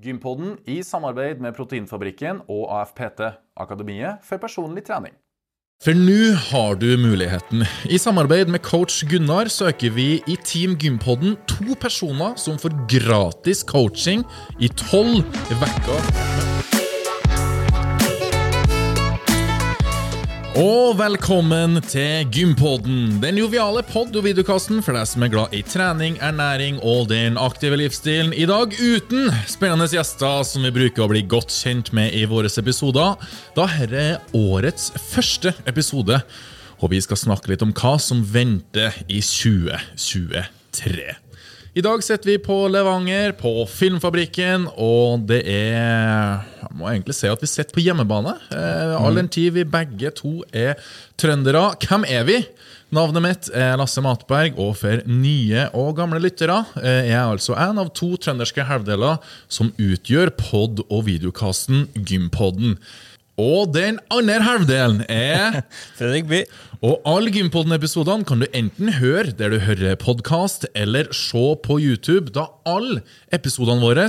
Gympodden i samarbeid med Proteinfabrikken og AFPT, Akademiet for personlig trening. For nå har du muligheten. I samarbeid med coach Gunnar søker vi i Team Gympodden to personer som får gratis coaching i tolv uker. Og velkommen til Gympodden, den joviale pod- og videokasten for deg som er glad i trening, ernæring og den aktive livsstilen. I dag uten spennende gjester som vi bruker å bli godt kjent med i våre episoder, da dette er årets første episode, og vi skal snakke litt om hva som venter i 2023. I dag sitter vi på Levanger, på Filmfabrikken, og det er Jeg må egentlig si at vi sitter på hjemmebane. Eh, all den tid vi begge to er trøndere. Hvem er vi? Navnet mitt er Lasse Matberg, og for nye og gamle lyttere eh, er jeg altså en av to trønderske halvdeler som utgjør pod- og videokasten Gympodden. Og den andre halvdelen er Fredrik By. og alle Gympodden-episodene kan du enten høre der du hører podkast, eller se på YouTube, da alle episodene våre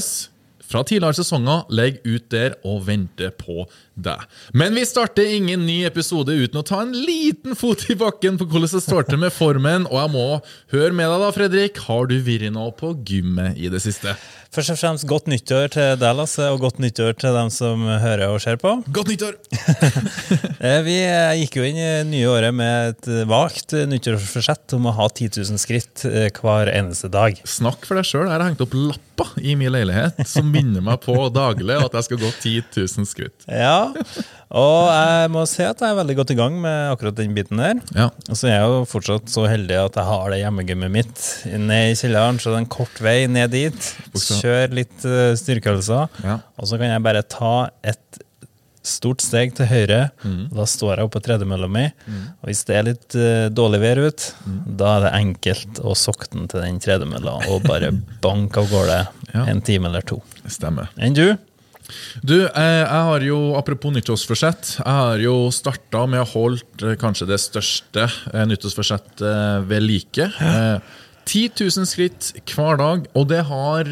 fra tidligere sesonger ligger ut der og venter på deg. Men vi starter ingen ny episode uten å ta en liten fot i bakken på hvordan det står til med formen. Og jeg må høre med deg, da, Fredrik. Har du vært nå på gymmet i det siste? Først og fremst godt nyttår til deg, Lasse, og godt nyttår til dem som hører og ser på. Godt nyttår! Eh, Vi eh, gikk jo inn i nye året med et vagt nyttårsforsett om å ha 10 000 skritt eh, hver eneste dag. Snakk for deg sjøl. Jeg har hengt opp lapper i min leilighet som minner meg på daglig at jeg skal gå 10 000 skritt. Ja, og jeg må si at jeg er veldig godt i gang med akkurat den biten der. Ja. Og så er jeg jo fortsatt så heldig at jeg har det hjemmegymmet mitt ned i kjelleren, så det er en kort vei ned dit. Kjør litt eh, styrkeøvelser, Ja. og så kan jeg bare ta et stort steg til høyre. Mm. Da står jeg oppe på tredemølla mi, og hvis det er litt uh, dårlig vær ute, da er det enkelt å sokne til den tredemølla og bare banke av gårde Ja. en time eller to. Stemmer. Enn du? Du, eh, jeg har jo, apropos nyttårsforsett, jeg har jo starta med å holde eh, kanskje det største eh, nyttårsforsettet ved like. Eh, 10 000 skritt hver dag, og det har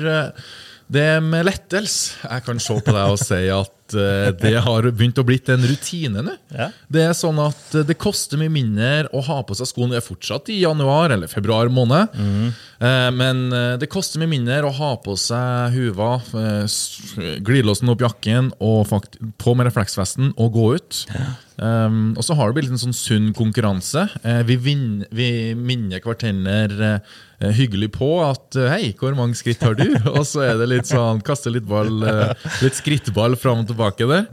det er med lettelse jeg kan se på deg og si at det har begynt å blitt en rutine nå. Ja. Det er sånn at det koster mye mindre å ha på seg skoene. Det er fortsatt i januar eller februar måned. Eh, men eh, det koster mye mindre å ha på seg huva, eh, glidelåsen opp jakken og på med refleksvesten og gå ut. Um, og så har det blitt en sånn sunn konkurranse. Eh, vi, vinner, vi minner hverandre eh, hyggelig på at eh, hei, hvor mange skritt har du? og så er det litt sånn, kaste litt ball, eh, litt skrittball fram og tilbake der.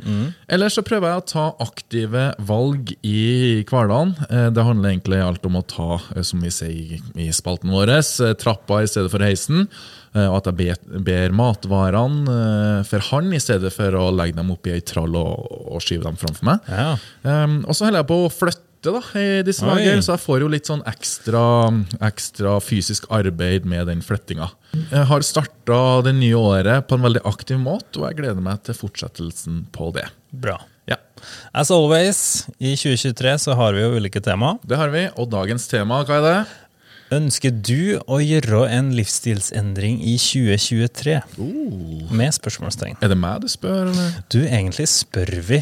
Eller så prøver jeg å ta aktive valg i hverdagen. Eh, det handler egentlig alt om å ta, eh, som vi sier i, spalten vår, eh, trappa i stedet for heisen. Eh, Og at jeg ber, matvarene eh, for han, i stedet for å legge dem oppi ei trall og, og skyve dem framfor meg. Ja. Um, og så holder jeg på å flytte da, i disse dager, så jeg får jo litt sånn ekstra, ekstra fysisk arbeid med den flyttinga. Jeg har starta det nye året på en veldig aktiv måte, og jeg gleder meg til fortsettelsen på det. Bra. Ja, As always, i 2023 så har vi jo ulike tema. Det har vi, og dagens tema, hva er det? Ønsker du å gjøre en livsstilsendring i 2023? Med spørsmålstegn. Er det meg du spør, eller? Du, egentlig spør vi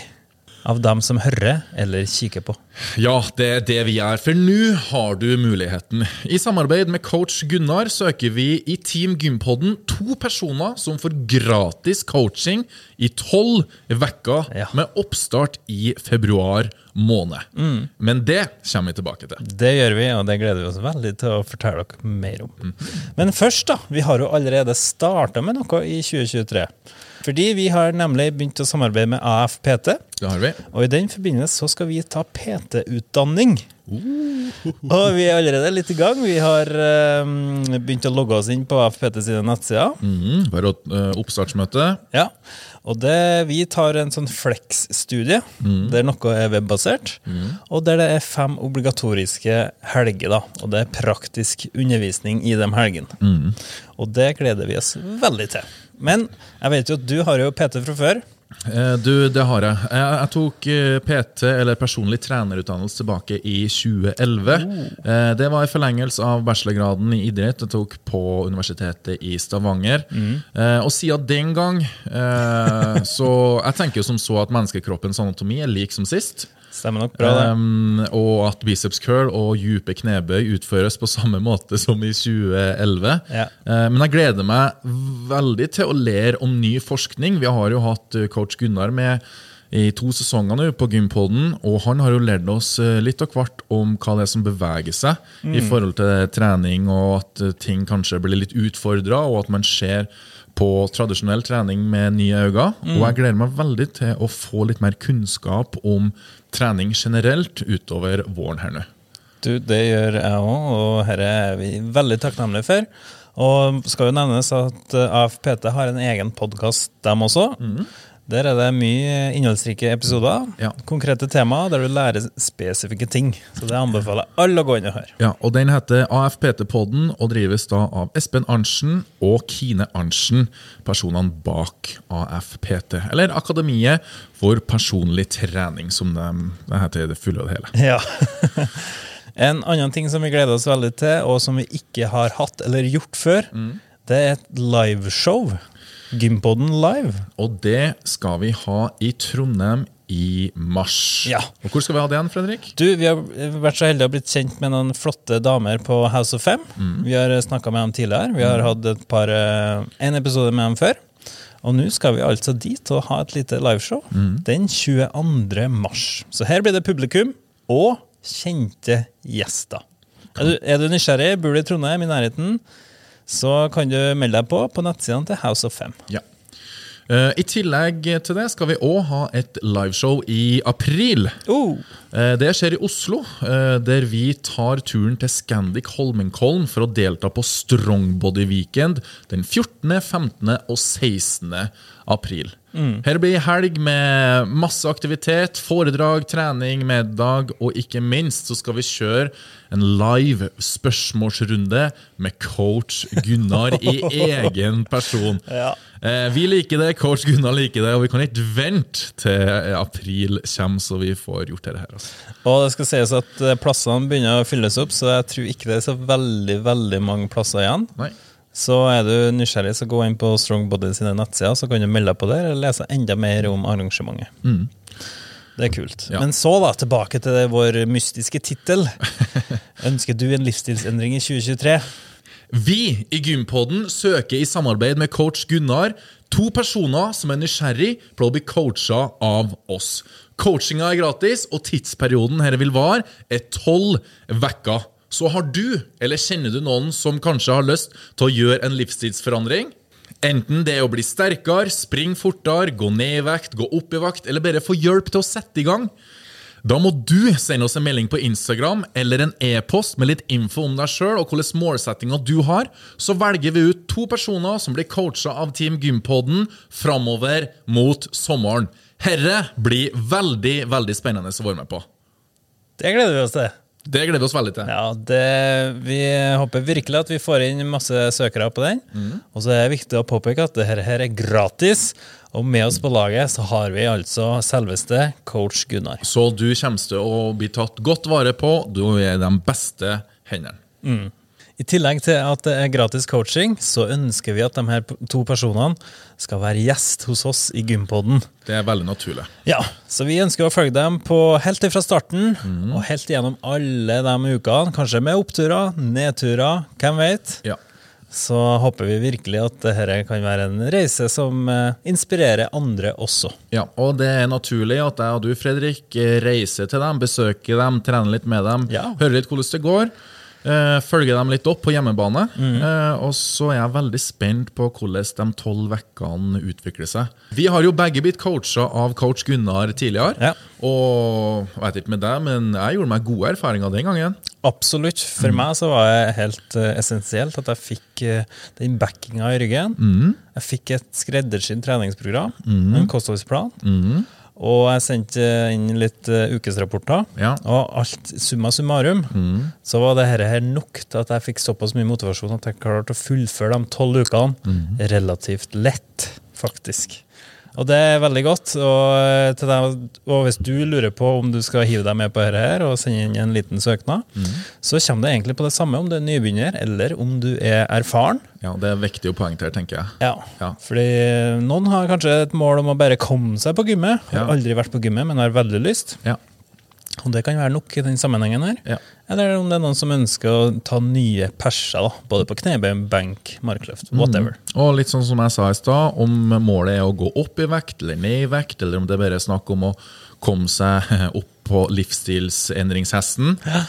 av dem som hører eller kikker på. Ja, det er det vi gjør, for nå har du muligheten. I samarbeid med coach Gunnar søker vi i Team Gympodden to personer som får gratis coaching i tolv uker, Ja. med oppstart i februar måned. Men det kommer vi tilbake til. Det gjør vi, og det gleder vi oss veldig til å fortelle dere mer om. Men først, da. Vi har jo allerede starta med noe i 2023. Fordi vi har nemlig begynt å samarbeide med AFPT. Det har vi. Og i den forbindelse så skal vi ta PT-utdanning. Og vi er allerede litt i gang. Vi har um, begynt å logge oss inn på AFPT sine nettsider. Mm, bare eh, oppstartsmøte. Ja, og det, Vi tar en sånn flex-studie, der noe er webbasert. Og der det er fem obligatoriske helger. da, Og det er praktisk undervisning i de helgene. Og det gleder vi oss veldig til. Men jeg vet jo at du har jo PT fra før. Eh, Du, det har jeg. Jeg, jeg tok eh, PT, eller personlig trenerutdannelse, tilbake i 2011. Eh, Det var i forlengelse av bachelorgraden i idrett jeg tok på Universitetet i Stavanger. Eh, Og siden den gang Så jeg tenker jo som så at menneskekroppens anatomi er lik som sist. Stemmer nok bra, det. Um, og at biceps curl og dype knebøy utføres på samme måte som i 2011. Ja. Uh, men jeg gleder meg veldig til å lære om ny forskning. Vi har jo hatt eh, coach Gunnar med i to sesonger nå på Gympodden, og han har jo lært oss eh, litt og hvert om hva det er som beveger seg i forhold til trening, og at eh, ting kanskje blir litt utfordra, og at man ser på tradisjonell trening med nye øyne. Og jeg gleder meg veldig til å få litt mer kunnskap om trening generelt utover våren her nå. Du, det gjør jeg òg, og dette er vi veldig takknemlige for. Og skal jo nevnes at eh, AFPT har en egen podkast, dem også. Der er det mye innholdsrike episoder, Ja. konkrete temaer, der du lærer spesifikke ting. Så det anbefaler jeg alle å gå inn og høre. Ja, og Den heter AFPT-podden og drives da av Espen Arntzen og Kine Arntzen, personene bak AFPT. Eller Akademiet for personlig trening, som de, det heter i det fulle og det hele. Ja. En annen ting som vi gleder oss veldig til, og som vi ikke har hatt eller gjort før, det er et liveshow. Gympodden live. Og det skal vi ha i Trondheim i mars. Ja. Og hvor skal vi ha det igjen, Fredrik? Du, Vi har vært så heldige å blitt kjent med noen flotte damer på House of Fem. Vi har snakka med dem tidligere. Vi har hatt et par, eh, en episode med dem før. Og nå skal vi altså dit og ha et lite liveshow den 22. mars. Så her blir det publikum og kjente gjester. Er du, er du nysgjerrig, bor du i Trondheim, i nærheten, så kan du melde deg på på nettsidene til House of Fem. Ja. Eh, I tillegg til det skal vi òg ha et liveshow i april. Oh, Eh, Det skjer i Oslo, eh, der vi tar turen til Scandic Holmenkollen for å delta på Strongbody Weekend den 14., 15. og 16. april. Her blir helg med masse aktivitet, foredrag, trening, middag, og ikke minst så skal vi kjøre en live spørsmålsrunde med coach Gunnar i egen person. Ja. Eh, Vi liker det, coach Gunnar liker det, og vi kan ikke vente til april kommer, så vi får gjort dette her. Altså. Og det skal sies at eh, plassene begynner å fylles opp, så jeg tror ikke det er så veldig veldig mange plasser igjen. Nei. Så er du nysgjerrig, så gå inn på Strong Body sine nettsider, så kan du melde deg på der eller lese enda mer om arrangementet. Det er kult. Ja. Men så da, tilbake til det, vår mystiske tittel. Ønsker du en livsstilsendring i 2023? Vi i Gympodden søker i samarbeid med coach Gunnar to personer som er nysgjerrig på å bli coacha av oss. Coachinga er gratis, og tidsperioden her vil vare, er tolv uker. Så har du, eller kjenner du noen som kanskje har lyst til å gjøre en livsstilsforandring? Enten det er å bli sterkere, springe fortere, gå ned i vekt, gå opp i vekt, eller bare få hjelp til å sette i gang. Da må du sende oss en melding på Instagram eller en e-post med litt info om deg sjøl og hvilke målsettinger du har. Så velger vi ut to personer som blir coacha av Team Gympodden framover mot sommeren. Herre blir veldig, veldig spennende å være med på. Det gleder vi oss til. Det gleder vi oss veldig til. Ja, det, Vi håper virkelig at vi får inn masse søkere på den. Og så er det viktig å påpeke at dette her er gratis. Og med oss på laget så har vi altså selveste coach Gunnar. Så du kommer til å bli tatt godt vare på. Du er de beste hendene. I tillegg til at det er gratis coaching, så ønsker vi at de her to personene skal være gjest hos oss i Gympodden. Det er veldig naturlig. Ja, så vi ønsker å følge dem på helt fra starten og helt gjennom alle de ukene. Kanskje med oppturer, nedturer, hvem vet. Ja. Så håper vi virkelig at dette kan være en reise som eh, inspirerer andre også. Ja, og det er naturlig at jeg og du, Fredrik, reiser til dem, besøker dem, trener litt med dem, Ja. hører litt hvordan det går. Eh, Følger dem litt opp på hjemmebane. eh, Og så er jeg veldig spent på hvordan de tolv ukene utvikler seg. Vi har jo begge blitt coacha av coach Gunnar tidligere. Ja. Og jeg vet ikke med deg, men jeg gjorde meg gode erfaringer den gangen. Absolutt. For meg så var det helt uh, essensielt at jeg fikk den backinga i ryggen. Jeg fikk et skreddersydd treningsprogram, en kostholdsplan. Og jeg sendte inn litt eh, ukesrapporter. Ja. Og alt summa summarum, så var det her, nok til at jeg fikk såpass mye motivasjon at jeg klarte å fullføre de tolv ukene relativt lett, faktisk. Og det er veldig godt. Og, eh, til deg, og hvis du lurer på om du skal hive deg med på dette her og sende inn en liten søknad, så kommer det egentlig på det samme om du er nybegynner eller om du er erfaren. Ja, Det er viktige poeng der, tenker jeg. Ja, Ja. fordi noen har kanskje et mål om å bare komme seg på gymmet. Har Ja. aldri vært på gymmet, men har veldig lyst. Ja. Og det kan være nok i den sammenhengen her. Ja. Eller om det er noen som ønsker å ta nye perser, da. både på knebein, benk, markløft, whatever. Og litt sånn som jeg sa i stad, om målet er å gå opp i vekt eller ned i vekt, eller om det bare er snakk om å komme seg opp på livsstilsendringshesten, Ja.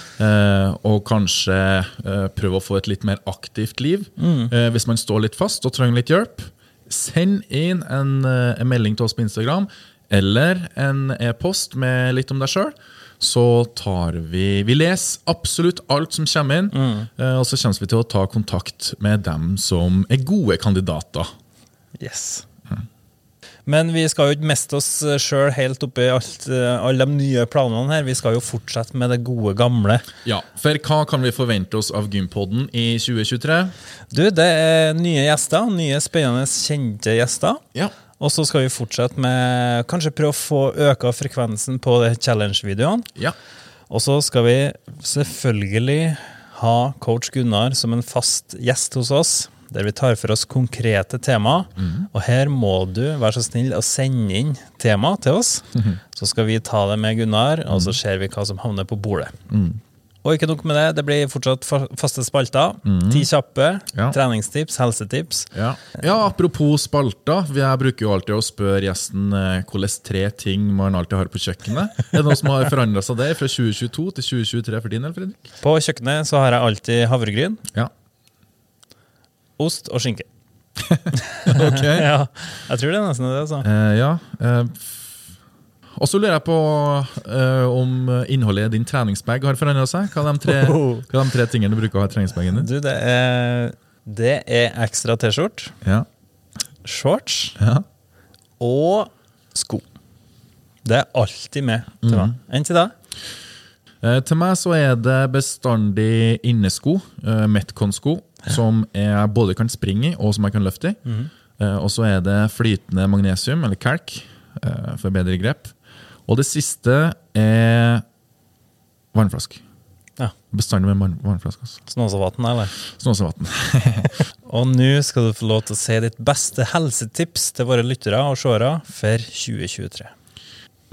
og kanskje eh, prøve å få et litt mer aktivt liv. Mm. hvis man står litt fast og trenger litt hjelp, send inn en, eh, en melding til oss på Instagram, eller en e-post med litt om deg sjøl. Så tar vi Vi leser absolutt alt som kommer inn, eh, og så kommer vi til å ta kontakt med dem som er gode kandidater. Yes. Men vi skal jo ikke miste oss sjøl helt oppi alt, eh, alle de nye planene her. Vi skal jo fortsette med det gode, gamle. Ja, For hva kan vi forvente oss av Gympodden i 2023? Du, det er nye gjester. Nye, spennende, kjente gjester. Ja. Og så skal vi fortsette med kanskje prøve å få øka frekvensen på de challenge-videoene. Ja. Og så skal vi selvfølgelig ha coach Gunnar som en fast gjest hos oss, der vi tar for oss konkrete tema. Og her må du være så snill å sende inn tema til oss. Så skal vi ta det med Gunnar, og så ser vi hva som havner på bordet. Og ikke nok med det, det blir fortsatt faste spalter. Ti kjappe, Ja. treningstips, helsetips. Ja. ja, apropos spalter. Jeg bruker jo alltid å spørre gjesten eh, hvilke tre ting man alltid har på kjøkkenet. Er det noe som har forandra seg der fra 2022 til 2023 for din del, Fredrik? På kjøkkenet så har jeg alltid havregryn, Ja. ost og skinke. Ok. Ja, jeg tror det er nesten det. altså. Eh, ja. eh, og så lurer jeg på uh, om innholdet i din treningsbag har forandra seg. Hva er, de tre, Oh. hva er de tre tingene du bruker å ha i treningsbagen din? Du, det er, det er ekstra T-skjort, Ja. shorts ja. og sko. Det er alltid med til meg. Enn til deg? Uh, til meg så er det bestandig innesko, uh, Metcon-sko, som jeg både kan springe i og som jeg kan løfte i. Eh, og så er det flytende magnesium, eller kalk, for bedre grep. Og det siste er vannflaske. Ja. Bestandig med vann- vannflaske. Altså. Snåsavatn, eller? Snåsavatn. Og nå skal du få lov til å si ditt beste helsetips til våre lyttere og seere for 2023.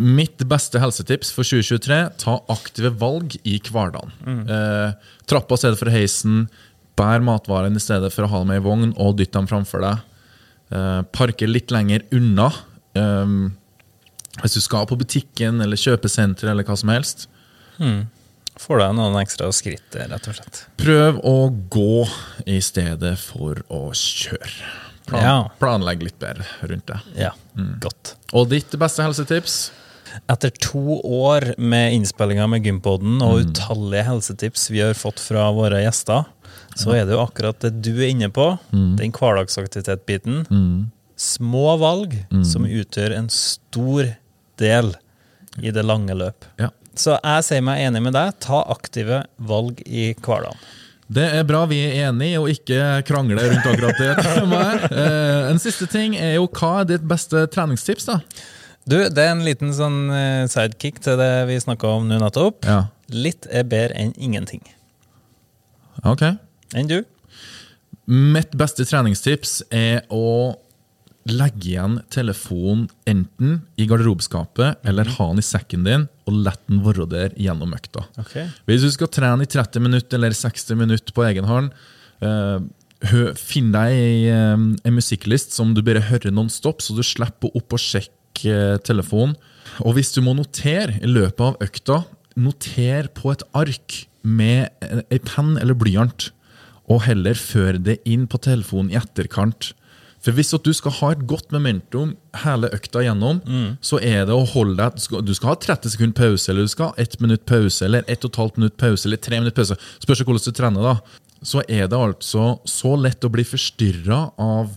Mitt beste helsetips for 2023 ta aktive valg i hverdagen. Eh, trappa i stedet for heisen. Bær matvaren i stedet for å ha dem i vogn og dytte dem framfor deg. Eh, parker litt lenger unna. Eh, hvis du skal på butikken eller kjøpesenter eller hva som helst. Får deg noen ekstra skritt, rett og slett. Prøv å gå i stedet for å kjøre. Plan, Ja. Planlegg litt bedre rundt det. Ja, godt. Og ditt beste helsetips? Etter to år med innspillinger med Gympodden og utallige helsetips vi har fått fra våre gjester, så er det jo akkurat det du er inne på, den hverdagsaktivitetsbiten. Små valg som utgjør en stor del i det lange løp. Ja. Så jeg sier meg enig med deg. Ta aktive valg i hverdagen. Det er bra vi er enige og ikke krangler rundt akkurat det. Eh, en siste ting er jo hva er ditt beste treningstips? da? Du, det er en liten sånn eh, sidekick til det vi snakka om nå nettopp. Ja, Litt er bedre enn ingenting. ok. Enn du? Mitt beste treningstips er å legge igjen telefonen enten i garderobeskapet eller ha den i sekken din, og la den være der gjennom økta. Okay. Hvis du skal trene i 30 minutter eller 60 minutter på egen hånd, eh, finn deg ei, eh, en musikklist som du bare hører non-stop, så du slipper opp og sjekke eh, telefonen. Og hvis du må notere i løpet av økta, noter på et ark med en- ei penn eller blyant, og heller før det inn på telefonen i etterkant. For hvis du skal ha et godt momentum hele økta gjennom, så er det å holde deg du skal, du skal ha 30 sekunder pause, eller du skal ha 1 minutt pause, eller 1 12 minutt pause, eller 3 minutt pause. Spørs hvordan du trener, da. Så er det altså så lett å bli forstyrra av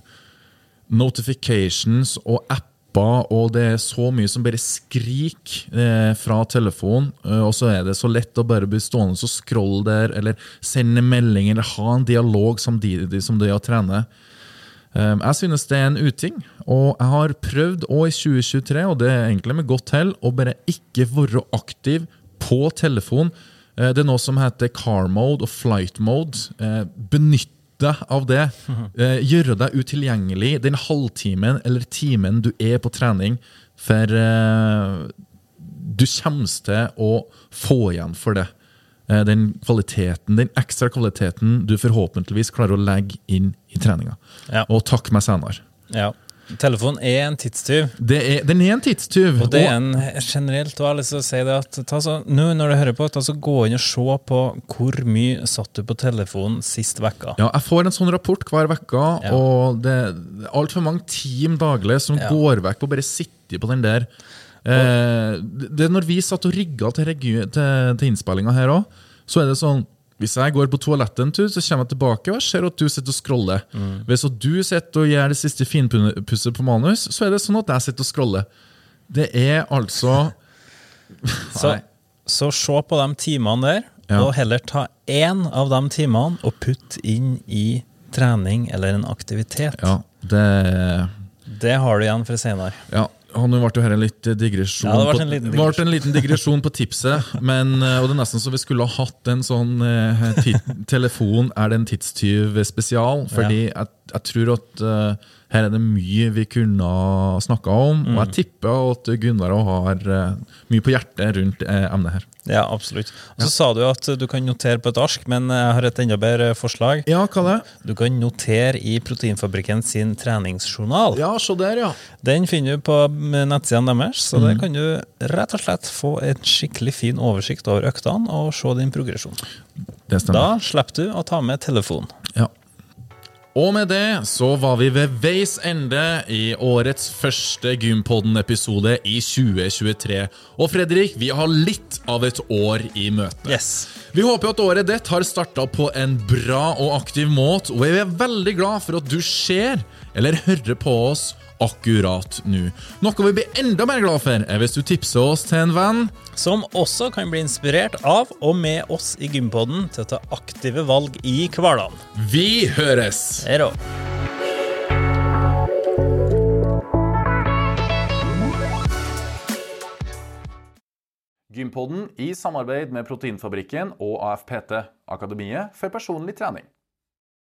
notifications og apper, og det er så mye som bare skriker eh, fra telefonen. eh, og så er det så lett å bare bli stående og scrolle der, eller sende melding, eller ha en dialog samtidig som du er å trene. Um, jeg synes det er en uting, og jeg har prøvd òg i 2023, og det er egentlig med godt hell, å bare ikke være aktiv på telefon. Eh, Det er noe som heter car mode og flight mode. Eh, Benytt deg av det. Gjøre deg utilgjengelig den halvtimen eller timen du er på trening, for du kommer til å få igjen for det. Eh, Den kvaliteten, den ekstra kvaliteten du forhåpentligvis klarer å legge inn i treninga. Ja. Og takk meg senere. Ja. Telefonen er en tidstyv. Det er, den er en tidstyv. Og det er en generelt, og jeg har lyst til å si det at ta så, nå når du hører på, ta så gå inn og se på hvor mye satt du på telefonen sist vekka. Ja, jeg får en sånn rapport hver uke, Ja. og det er altfor mange team daglig som Ja. går vekk og bare sitte på den der. Eh, det, når vi satt og rigga til, til, til innspillinga her òg, så er det sånn hvis jeg går på toalettet en tur, så kommer jeg tilbake og jeg ser at du sitter og scroller. Mm. Hvis du sitter og gjør det siste finpusset på manus, så er det sånn at jeg sitter og scroller. Det er altså Så, så se på de timene der, Ja. og heller ta én av de timene og putt inn i trening eller en aktivitet. Ja, det Det har du igjen for senere. Ja, og nå ble jo her en litt digresjon, Ja, det ble en liten digresjon. ble en liten digresjon på tipset. Men, eh, og det er nesten så vi skulle ha hatt en sånn eh, telefon er det en tidstyv spesial. Fordi jeg, jeg tror at eh, her er det mye vi kunne snakka om. Og Mm. jeg tipper at Gunnar har eh, mye på hjertet rundt eh, emnet her. Ja, absolutt. Og så sa du at du kan notere på et ark, men jeg har et enda bedre forslag. Ja, hva det? Du kan notere i Proteinfabrikken sin treningsjournal. Ja, så der, ja. Den finner du på nettsidene deres, så der kan du rett og slett få en skikkelig fin oversikt over øktene og se din progresjon. Det stemmer. Da slipper du å ta med telefonen. Ja. Og med det så var vi ved veis ende i årets første Gympodden-episode i 2023. Og Fredrik, vi har litt av et år i møte. Yes. Vi håper at året ditt har starta på en bra og aktiv måte, og vi er veldig glad for at du ser eller hører på oss akkurat nå. Noe vi blir enda mer glad for, er hvis du tipser oss til en venn. Som også kan bli inspirert av og med oss i Gympodden til å ta aktive valg i hverdagen. Vi høres! Hei da. Gympodden i samarbeid med Proteinfabrikken og AFPT, Akademiet for personlig trening.